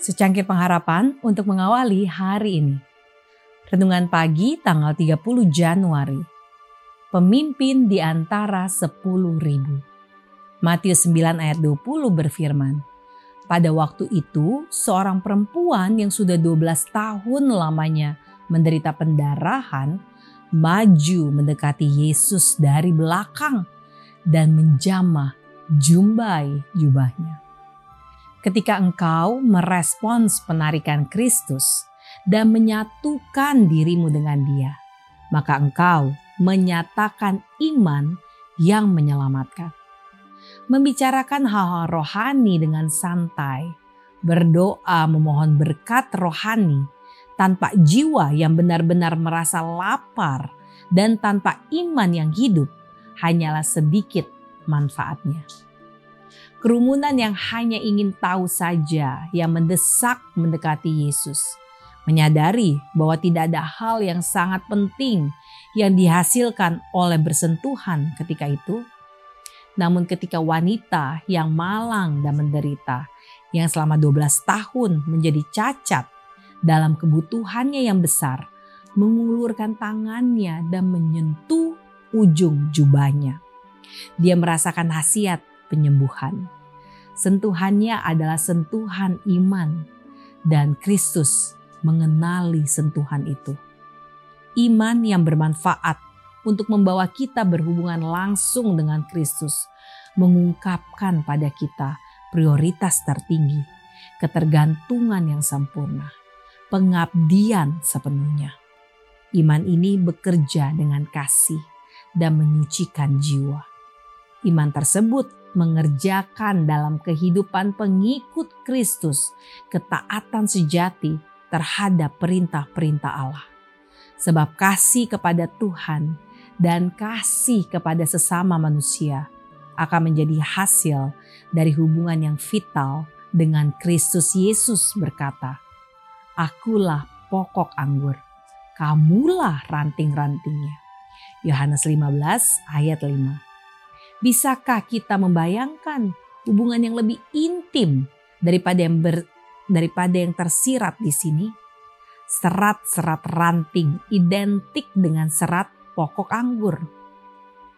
Secangkir pengharapan untuk mengawali hari ini. Renungan pagi tanggal 30 Januari. Pemimpin di antara 10 ribu. Matius 9 ayat 20 berfirman, Pada waktu itu seorang perempuan yang sudah 12 tahun lamanya menderita pendarahan maju mendekati Yesus dari belakang dan menjamah jumbai jubahnya. Ketika engkau merespons penarikan Kristus dan menyatukan dirimu dengan Dia, maka engkau menyatakan iman yang menyelamatkan. Membicarakan hal-hal rohani dengan santai, berdoa memohon berkat rohani tanpa jiwa yang benar-benar merasa lapar dan tanpa iman yang hidup hanyalah sedikit manfaatnya. Kerumunan yang hanya ingin tahu saja, yang mendesak mendekati Yesus, menyadari bahwa tidak ada hal yang sangat penting yang dihasilkan oleh bersentuhan ketika itu. Namun ketika wanita yang malang dan menderita, yang selama 12 tahun menjadi cacat dalam kebutuhannya yang besar, mengulurkan tangannya dan menyentuh ujung jubahnya. Dia merasakan khasiat penyembuhan. Sentuhannya adalah sentuhan iman dan Kristus mengenali sentuhan itu. Iman yang bermanfaat untuk membawa kita berhubungan langsung dengan Kristus, mengungkapkan pada kita prioritas tertinggi, ketergantungan yang sempurna, pengabdian sepenuhnya. Iman ini bekerja dengan kasih dan menyucikan jiwa. Iman tersebut mengerjakan dalam kehidupan pengikut Kristus ketaatan sejati terhadap perintah-perintah Allah. Sebab kasih kepada Tuhan dan kasih kepada sesama manusia akan menjadi hasil dari hubungan yang vital dengan Kristus Yesus berkata, Akulah pokok anggur, kamulah ranting-rantingnya. Yohanes 15 ayat 5. Bisakah kita membayangkan hubungan yang lebih intim daripada yang ber, daripada yang tersirat di sini? Serat-serat ranting identik dengan serat pokok anggur.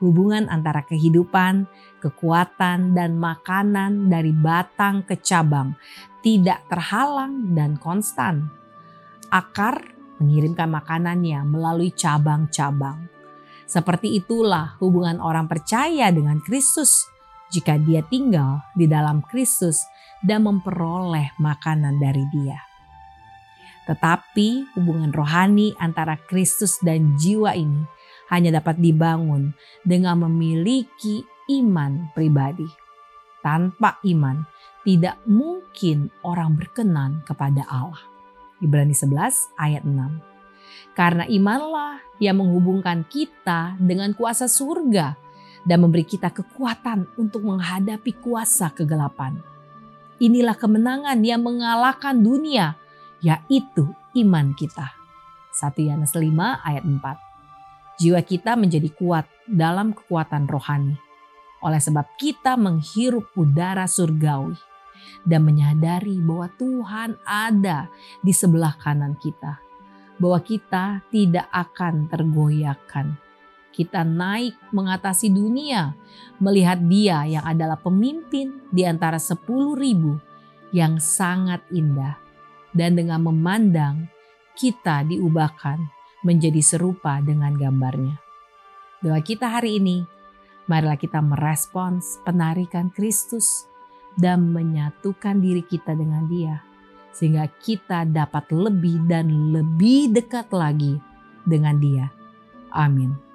Hubungan antara kehidupan, kekuatan, dan makanan dari batang ke cabang tidak terhalang dan konstan. Akar mengirimkan makanannya melalui cabang-cabang seperti itulah hubungan orang percaya dengan Kristus jika dia tinggal di dalam Kristus dan memperoleh makanan dari Dia. Tetapi hubungan rohani antara Kristus dan jiwa ini hanya dapat dibangun dengan memiliki iman pribadi. Tanpa iman, tidak mungkin orang berkenan kepada Allah. Ibrani 11 ayat 6. Karena imanlah yang menghubungkan kita dengan kuasa surga dan memberi kita kekuatan untuk menghadapi kuasa kegelapan. Inilah kemenangan yang mengalahkan dunia, yaitu iman kita. 1 Yohanes 5 ayat 4. Jiwa kita menjadi kuat dalam kekuatan rohani. Oleh sebab kita menghirup udara surgawi dan menyadari bahwa Tuhan ada di sebelah kanan kita bahwa kita tidak akan tergoyahkan. Kita naik mengatasi dunia, melihat dia yang adalah pemimpin di antara sepuluh ribu yang sangat indah. Dan dengan memandang, kita diubahkan menjadi serupa dengan gambarnya. Doa kita hari ini, marilah kita merespons penarikan Kristus dan menyatukan diri kita dengan dia sehingga kita dapat lebih dan lebih dekat lagi dengan Dia. Amin.